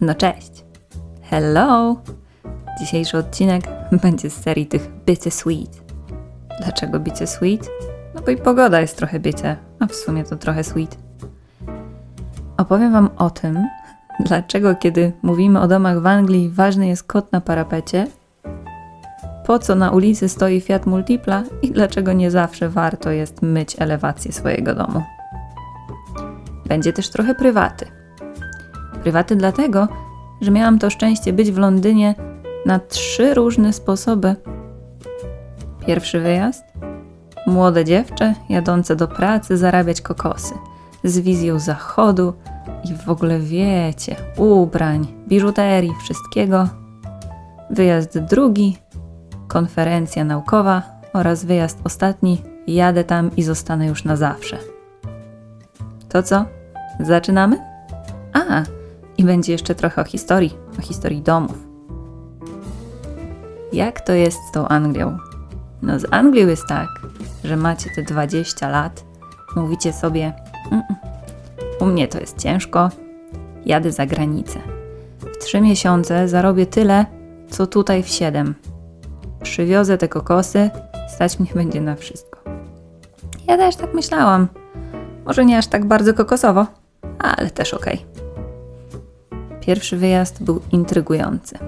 No cześć! Hello! Dzisiejszy odcinek będzie z serii tych Bittersweet. Dlaczego Bittersweet? No bo i pogoda jest trochę bicie, a w sumie to trochę sweet. Opowiem Wam o tym, dlaczego kiedy mówimy o domach w Anglii ważny jest kot na parapecie, po co na ulicy stoi Fiat Multipla i dlaczego nie zawsze warto jest myć elewację swojego domu. Będzie też trochę prywaty. Prywaty dlatego, że miałam to szczęście być w Londynie na trzy różne sposoby. Pierwszy wyjazd młode dziewczę jadące do pracy zarabiać kokosy z wizją zachodu i w ogóle wiecie, ubrań, biżuterii, wszystkiego. Wyjazd drugi, konferencja naukowa oraz wyjazd ostatni, jadę tam i zostanę już na zawsze. To co? Zaczynamy? A, i będzie jeszcze trochę o historii, o historii domów. Jak to jest z tą Anglią? No z Anglią jest tak, że macie te 20 lat, mówicie sobie, mm, u mnie to jest ciężko, jadę za granicę. W 3 miesiące zarobię tyle, co tutaj w 7. Przywiozę te kokosy, stać mnie będzie na wszystko. Ja też tak myślałam. Może nie aż tak bardzo kokosowo, ale też okej. Okay. Pierwszy wyjazd był intrygujący.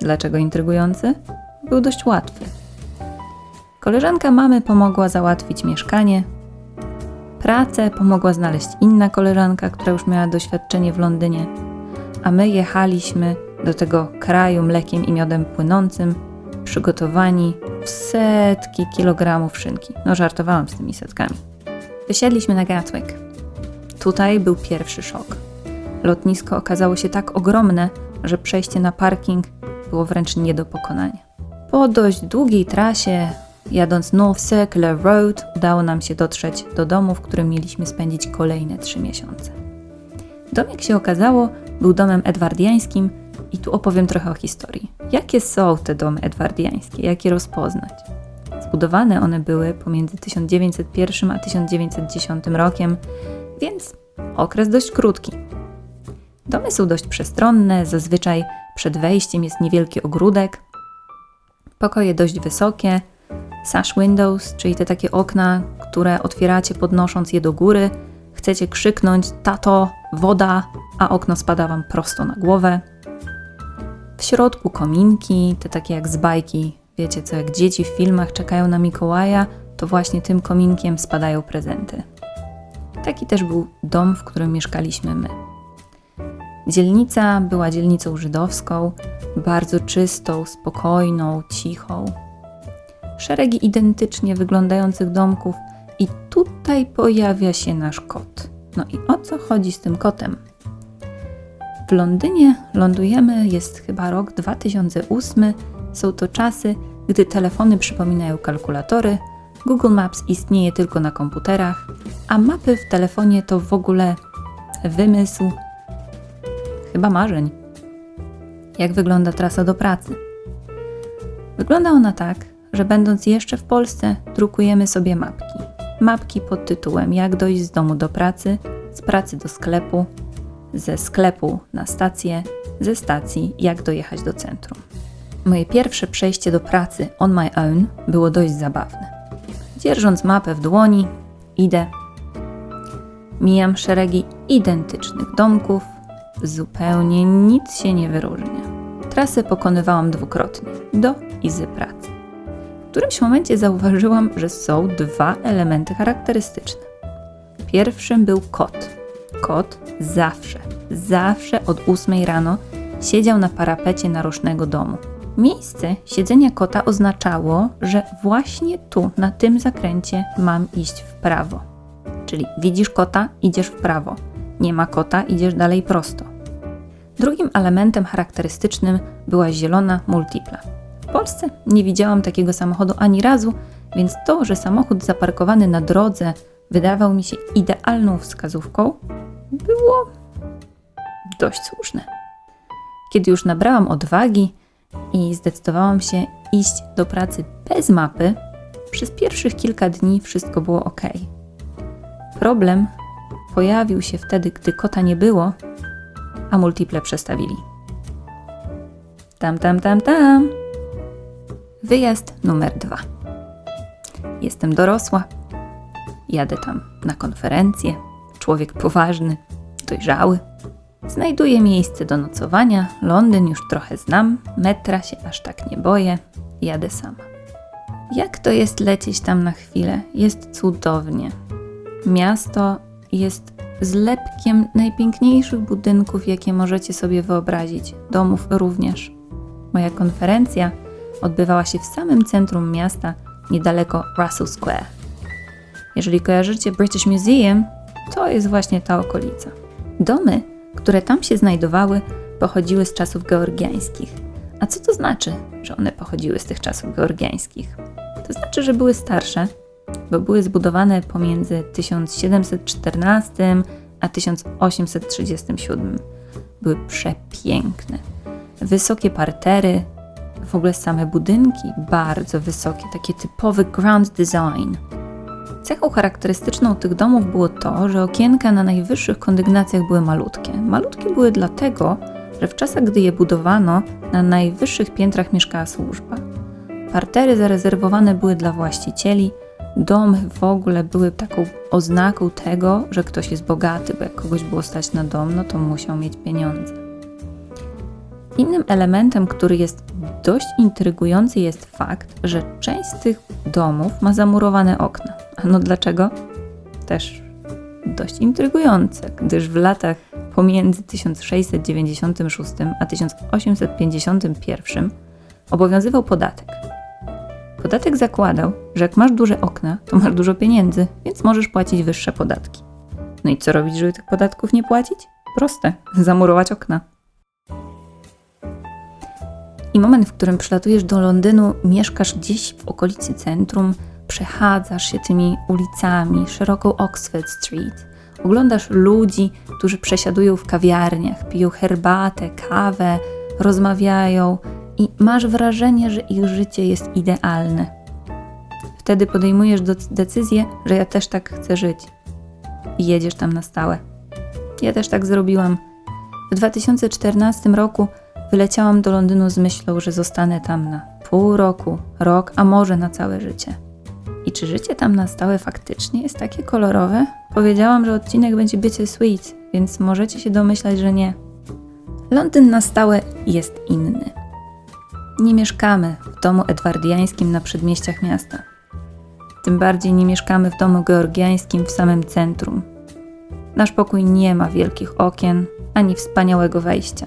Dlaczego intrygujący? Był dość łatwy. Koleżanka mamy pomogła załatwić mieszkanie. Pracę pomogła znaleźć inna koleżanka, która już miała doświadczenie w Londynie. A my jechaliśmy do tego kraju mlekiem i miodem płynącym, przygotowani w setki kilogramów szynki. No, żartowałam z tymi setkami. Wysiedliśmy na Gatwick. Tutaj był pierwszy szok. Lotnisko okazało się tak ogromne, że przejście na parking było wręcz nie do pokonania. Po dość długiej trasie, jadąc North Circular Road, udało nam się dotrzeć do domu, w którym mieliśmy spędzić kolejne trzy miesiące. Dom, jak się okazało, był domem edwardiańskim i tu opowiem trochę o historii. Jakie są te domy edwardiańskie? Jak je rozpoznać? Zbudowane one były pomiędzy 1901 a 1910 rokiem, więc okres dość krótki. Domy są dość przestronne, zazwyczaj przed wejściem jest niewielki ogródek, pokoje dość wysokie, sash windows, czyli te takie okna, które otwieracie podnosząc je do góry. Chcecie krzyknąć tato, woda, a okno spada wam prosto na głowę. W środku kominki, te takie jak z bajki, wiecie co, jak dzieci w filmach czekają na Mikołaja, to właśnie tym kominkiem spadają prezenty. Taki też był dom, w którym mieszkaliśmy my. Dzielnica była dzielnicą żydowską, bardzo czystą, spokojną, cichą. Szeregi identycznie wyglądających domków, i tutaj pojawia się nasz kot. No i o co chodzi z tym kotem? W Londynie lądujemy, jest chyba rok 2008. Są to czasy, gdy telefony przypominają kalkulatory, Google Maps istnieje tylko na komputerach, a mapy w telefonie to w ogóle wymysł, chyba marzeń. Jak wygląda trasa do pracy? Wygląda ona tak, że będąc jeszcze w Polsce, drukujemy sobie mapki. Mapki pod tytułem Jak dojść z domu do pracy, z pracy do sklepu, ze sklepu na stację, ze stacji jak dojechać do centrum. Moje pierwsze przejście do pracy on my own było dość zabawne. Dzierżąc mapę w dłoni, idę. Mijam szeregi identycznych domków, zupełnie nic się nie wyróżnia. Trasę pokonywałam dwukrotnie, do i z pracy. W którymś momencie zauważyłam, że są dwa elementy charakterystyczne. Pierwszym był kot. Kot zawsze, zawsze od 8 rano siedział na parapecie narożnego domu. Miejsce siedzenia kota oznaczało, że właśnie tu, na tym zakręcie, mam iść w prawo. Czyli widzisz kota, idziesz w prawo. Nie ma kota, idziesz dalej prosto. Drugim elementem charakterystycznym była zielona multipla. W Polsce nie widziałam takiego samochodu ani razu, więc to, że samochód zaparkowany na drodze wydawał mi się idealną wskazówką, było dość słuszne. Kiedy już nabrałam odwagi i zdecydowałam się iść do pracy bez mapy, przez pierwszych kilka dni wszystko było ok. Problem pojawił się wtedy, gdy kota nie było a multiple przestawili. Tam, tam, tam, tam. Wyjazd numer dwa. Jestem dorosła. Jadę tam na konferencję. Człowiek poważny, dojrzały. Znajduję miejsce do nocowania. Londyn już trochę znam. Metra się aż tak nie boję. Jadę sama. Jak to jest lecieć tam na chwilę? Jest cudownie. Miasto jest zlepkiem najpiękniejszych budynków, jakie możecie sobie wyobrazić, domów również. Moja konferencja odbywała się w samym centrum miasta, niedaleko Russell Square. Jeżeli kojarzycie British Museum, to jest właśnie ta okolica. Domy, które tam się znajdowały, pochodziły z czasów georgiańskich. A co to znaczy, że one pochodziły z tych czasów georgiańskich? To znaczy, że były starsze, bo były zbudowane pomiędzy 1714 a 1837. Były przepiękne. Wysokie partery, w ogóle same budynki bardzo wysokie, takie typowy grand design. Cechą charakterystyczną tych domów było to, że okienka na najwyższych kondygnacjach były malutkie. Malutkie były dlatego, że w czasach, gdy je budowano, na najwyższych piętrach mieszkała służba. Partery zarezerwowane były dla właścicieli, domy w ogóle były taką oznaką tego, że ktoś jest bogaty, bo jak kogoś było stać na dom, no to musiał mieć pieniądze. Innym elementem, który jest dość intrygujący, jest fakt, że część z tych domów ma zamurowane okna. A no dlaczego? Też dość intrygujące, gdyż w latach pomiędzy 1696 a 1851 obowiązywał podatek. Podatek zakładał, że jak masz duże okna, to masz dużo pieniędzy, więc możesz płacić wyższe podatki. No i co robić, żeby tych podatków nie płacić? Proste zamurować okna. I moment, w którym przylatujesz do Londynu, mieszkasz gdzieś w okolicy centrum, przechadzasz się tymi ulicami, szeroką Oxford Street, oglądasz ludzi, którzy przesiadują w kawiarniach, piją herbatę, kawę, rozmawiają i masz wrażenie, że ich życie jest idealne. Wtedy podejmujesz decyzję, że ja też tak chcę żyć. I jedziesz tam na stałe. Ja też tak zrobiłam. W 2014 roku wyleciałam do Londynu z myślą, że zostanę tam na pół roku, rok, a może na całe życie. I czy życie tam na stałe faktycznie jest takie kolorowe? Powiedziałam, że odcinek będzie bycie sweet, więc możecie się domyślać, że nie. Londyn na stałe jest inny. Nie mieszkamy w domu edwardiańskim na przedmieściach miasta. Tym bardziej nie mieszkamy w domu georgiańskim w samym centrum. Nasz pokój nie ma wielkich okien ani wspaniałego wejścia.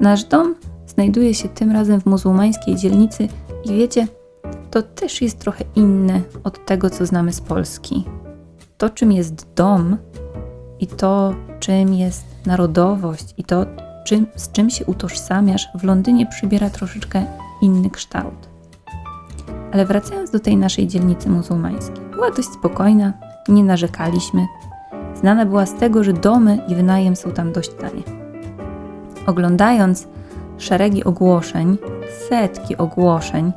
Nasz dom znajduje się tym razem w muzułmańskiej dzielnicy i wiecie, to też jest trochę inne od tego, co znamy z Polski. To, czym jest dom i to, czym jest narodowość i to, czym, z czym się utożsamiasz, w Londynie przybiera troszeczkę inny kształt. Ale wracając do tej naszej dzielnicy muzułmańskiej, była dość spokojna, nie narzekaliśmy. Znana była z tego, że domy i wynajem są tam dość tanie. Oglądając szeregi ogłoszeń, setki ogłoszeń,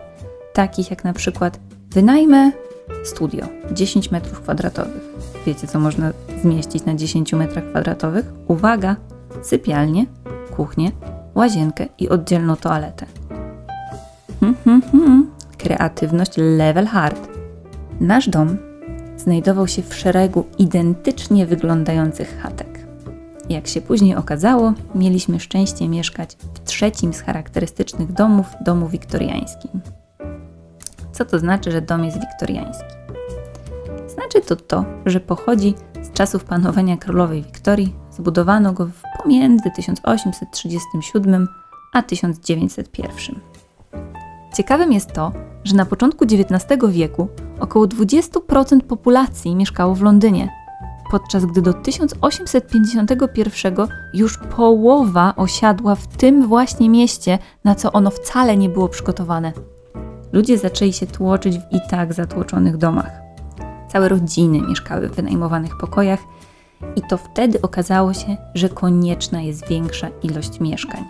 takich jak na przykład wynajmę studio 10 metrów kwadratowych. Wiecie, co można zmieścić na 10 metrach kwadratowych? Uwaga! Sypialnię, kuchnię, łazienkę i oddzielną toaletę. Hmm, hmm, hmm. Kreatywność level hard. Nasz dom znajdował się w szeregu identycznie wyglądających chatek. Jak się później okazało, mieliśmy szczęście mieszkać w trzecim z charakterystycznych domów domu wiktoriańskim. Co to znaczy, że dom jest wiktoriański? Znaczy to to, że pochodzi z czasów panowania królowej Wiktorii. Zbudowano go pomiędzy 1837 a 1901. Ciekawym jest to, że na początku XIX wieku około 20% populacji mieszkało w Londynie, podczas gdy do 1851 już połowa osiadła w tym właśnie mieście, na co ono wcale nie było przygotowane. Ludzie zaczęli się tłoczyć w i tak zatłoczonych domach. Całe rodziny mieszkały w wynajmowanych pokojach, i to wtedy okazało się, że konieczna jest większa ilość mieszkań.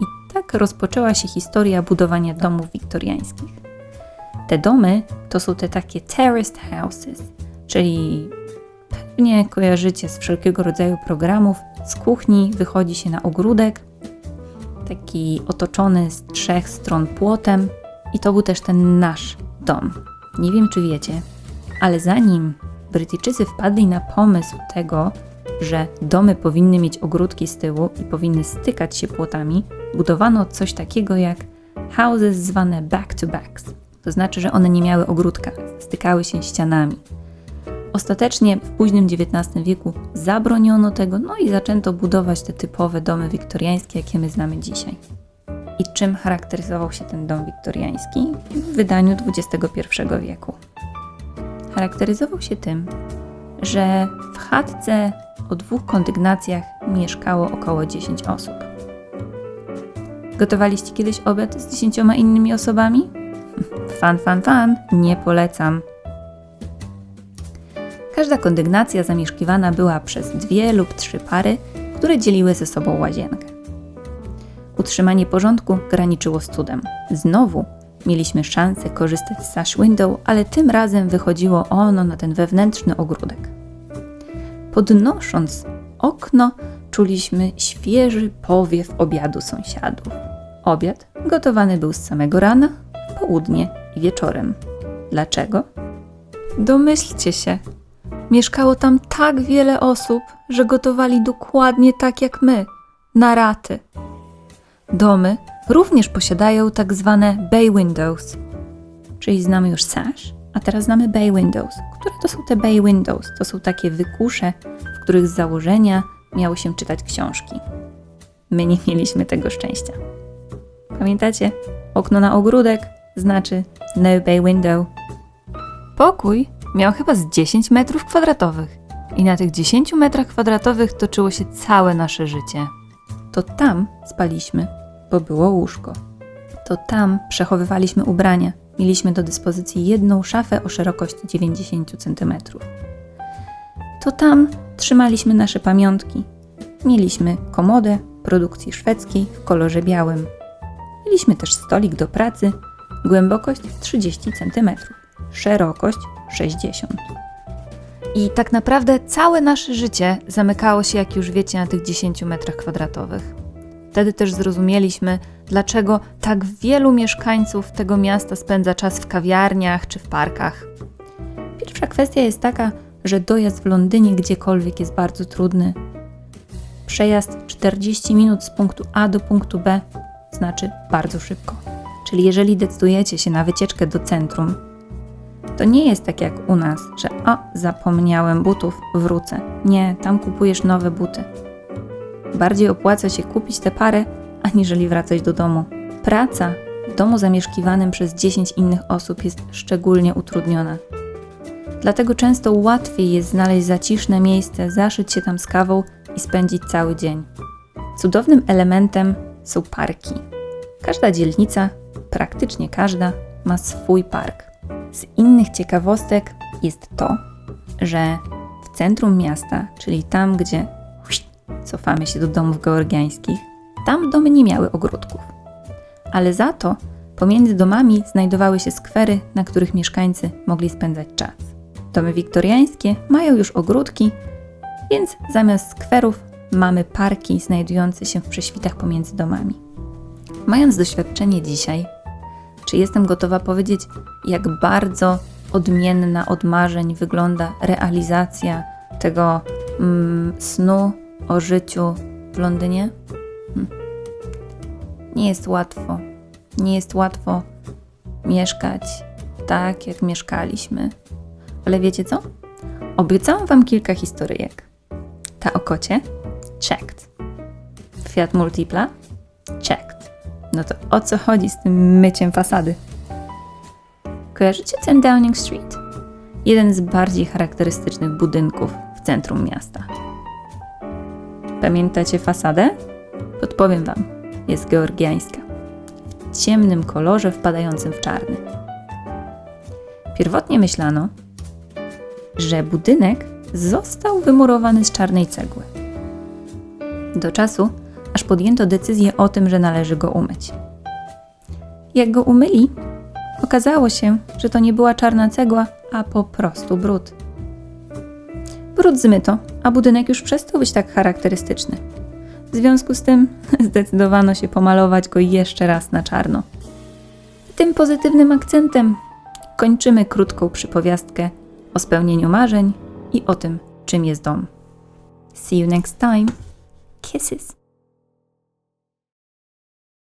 I tak rozpoczęła się historia budowania domów wiktoriańskich. Te domy to są te takie terraced houses, czyli pewnie kojarzycie z wszelkiego rodzaju programów Z kuchni wychodzi się na ogródek, taki otoczony z trzech stron płotem, i to był też ten nasz dom. Nie wiem, czy wiecie, ale zanim Brytyjczycy wpadli na pomysł tego, że domy powinny mieć ogródki z tyłu i powinny stykać się płotami, budowano coś takiego jak houses zwane back to backs. To znaczy, że one nie miały ogródka, stykały się ścianami. Ostatecznie w późnym XIX wieku zabroniono tego, no i zaczęto budować te typowe domy wiktoriańskie, jakie my znamy dzisiaj. I czym charakteryzował się ten dom wiktoriański w wydaniu XXI wieku? Charakteryzował się tym, że w chatce o dwóch kondygnacjach mieszkało około 10 osób. Gotowaliście kiedyś obiad z dziesięcioma innymi osobami? Fan, fan, fan, nie polecam. Każda kondygnacja zamieszkiwana była przez dwie lub trzy pary, które dzieliły ze sobą łazienkę. Utrzymanie porządku graniczyło z cudem. Znowu mieliśmy szansę korzystać z sash window, ale tym razem wychodziło ono na ten wewnętrzny ogródek. Podnosząc okno, czuliśmy świeży powiew obiadu sąsiadów. Obiad gotowany był z samego rana, południe i wieczorem. Dlaczego? Domyślcie się. Mieszkało tam tak wiele osób, że gotowali dokładnie tak jak my, na raty. Domy również posiadają tak zwane bay windows, czyli znamy już sash, a teraz znamy bay windows. Które to są te bay windows? To są takie wykusze, w których z założenia miało się czytać książki. My nie mieliśmy tego szczęścia. Pamiętacie? Okno na ogródek znaczy no bay window. Pokój miał chyba z 10 metrów kwadratowych i na tych 10 metrach kwadratowych toczyło się całe nasze życie. To tam spaliśmy, bo było łóżko. To tam przechowywaliśmy ubrania. Mieliśmy do dyspozycji jedną szafę o szerokości 90 cm. To tam trzymaliśmy nasze pamiątki. Mieliśmy komodę produkcji szwedzkiej w kolorze białym. Mieliśmy też stolik do pracy, głębokość 30 cm, szerokość 60. I tak naprawdę całe nasze życie zamykało się, jak już wiecie, na tych 10 metrach kwadratowych. Wtedy też zrozumieliśmy, dlaczego tak wielu mieszkańców tego miasta spędza czas w kawiarniach czy w parkach. Pierwsza kwestia jest taka, że dojazd w Londynie gdziekolwiek jest bardzo trudny. Przejazd 40 minut z punktu A do punktu B znaczy bardzo szybko. Czyli jeżeli decydujecie się na wycieczkę do centrum, to nie jest tak jak u nas, że o, zapomniałem butów, wrócę. Nie, tam kupujesz nowe buty. Bardziej opłaca się kupić tę parę, aniżeli wracać do domu. Praca w domu zamieszkiwanym przez 10 innych osób jest szczególnie utrudniona. Dlatego często łatwiej jest znaleźć zaciszne miejsce, zaszyć się tam z kawą i spędzić cały dzień. Cudownym elementem są parki. Każda dzielnica, praktycznie każda, ma swój park. Z innych ciekawostek jest to, że w centrum miasta, czyli tam, gdzie cofamy się do domów georgiańskich, tam domy nie miały ogródków. Ale za to pomiędzy domami znajdowały się skwery, na których mieszkańcy mogli spędzać czas. Domy wiktoriańskie mają już ogródki, więc zamiast skwerów mamy parki znajdujące się w prześwitach pomiędzy domami. Mając doświadczenie dzisiaj, czy jestem gotowa powiedzieć, jak bardzo odmienna od marzeń wygląda realizacja tego mm, snu o życiu w Londynie? Hm. Nie jest łatwo. Nie jest łatwo mieszkać tak, jak mieszkaliśmy. Ale wiecie co? Obiecałam Wam kilka historyjek. Ta o kocie? Checked. Fiat Multipla? Checked. No to o co chodzi z tym myciem fasady? Kojarzycie ten Downing Street? Jeden z bardziej charakterystycznych budynków w centrum miasta. Pamiętacie fasadę? Podpowiem Wam. Jest georgiańska. W ciemnym kolorze wpadającym w czarny. Pierwotnie myślano, że budynek został wymurowany z czarnej cegły. Do czasu, aż podjęto decyzję o tym, że należy go umyć. Jak go umyli, okazało się, że to nie była czarna cegła, a po prostu brud. Ogród zmyto, a budynek już przestał być tak charakterystyczny. W związku z tym zdecydowano się pomalować go jeszcze raz na czarno. Tym pozytywnym akcentem kończymy krótką przypowiastkę o spełnieniu marzeń i o tym, czym jest dom. See you next time. Kisses.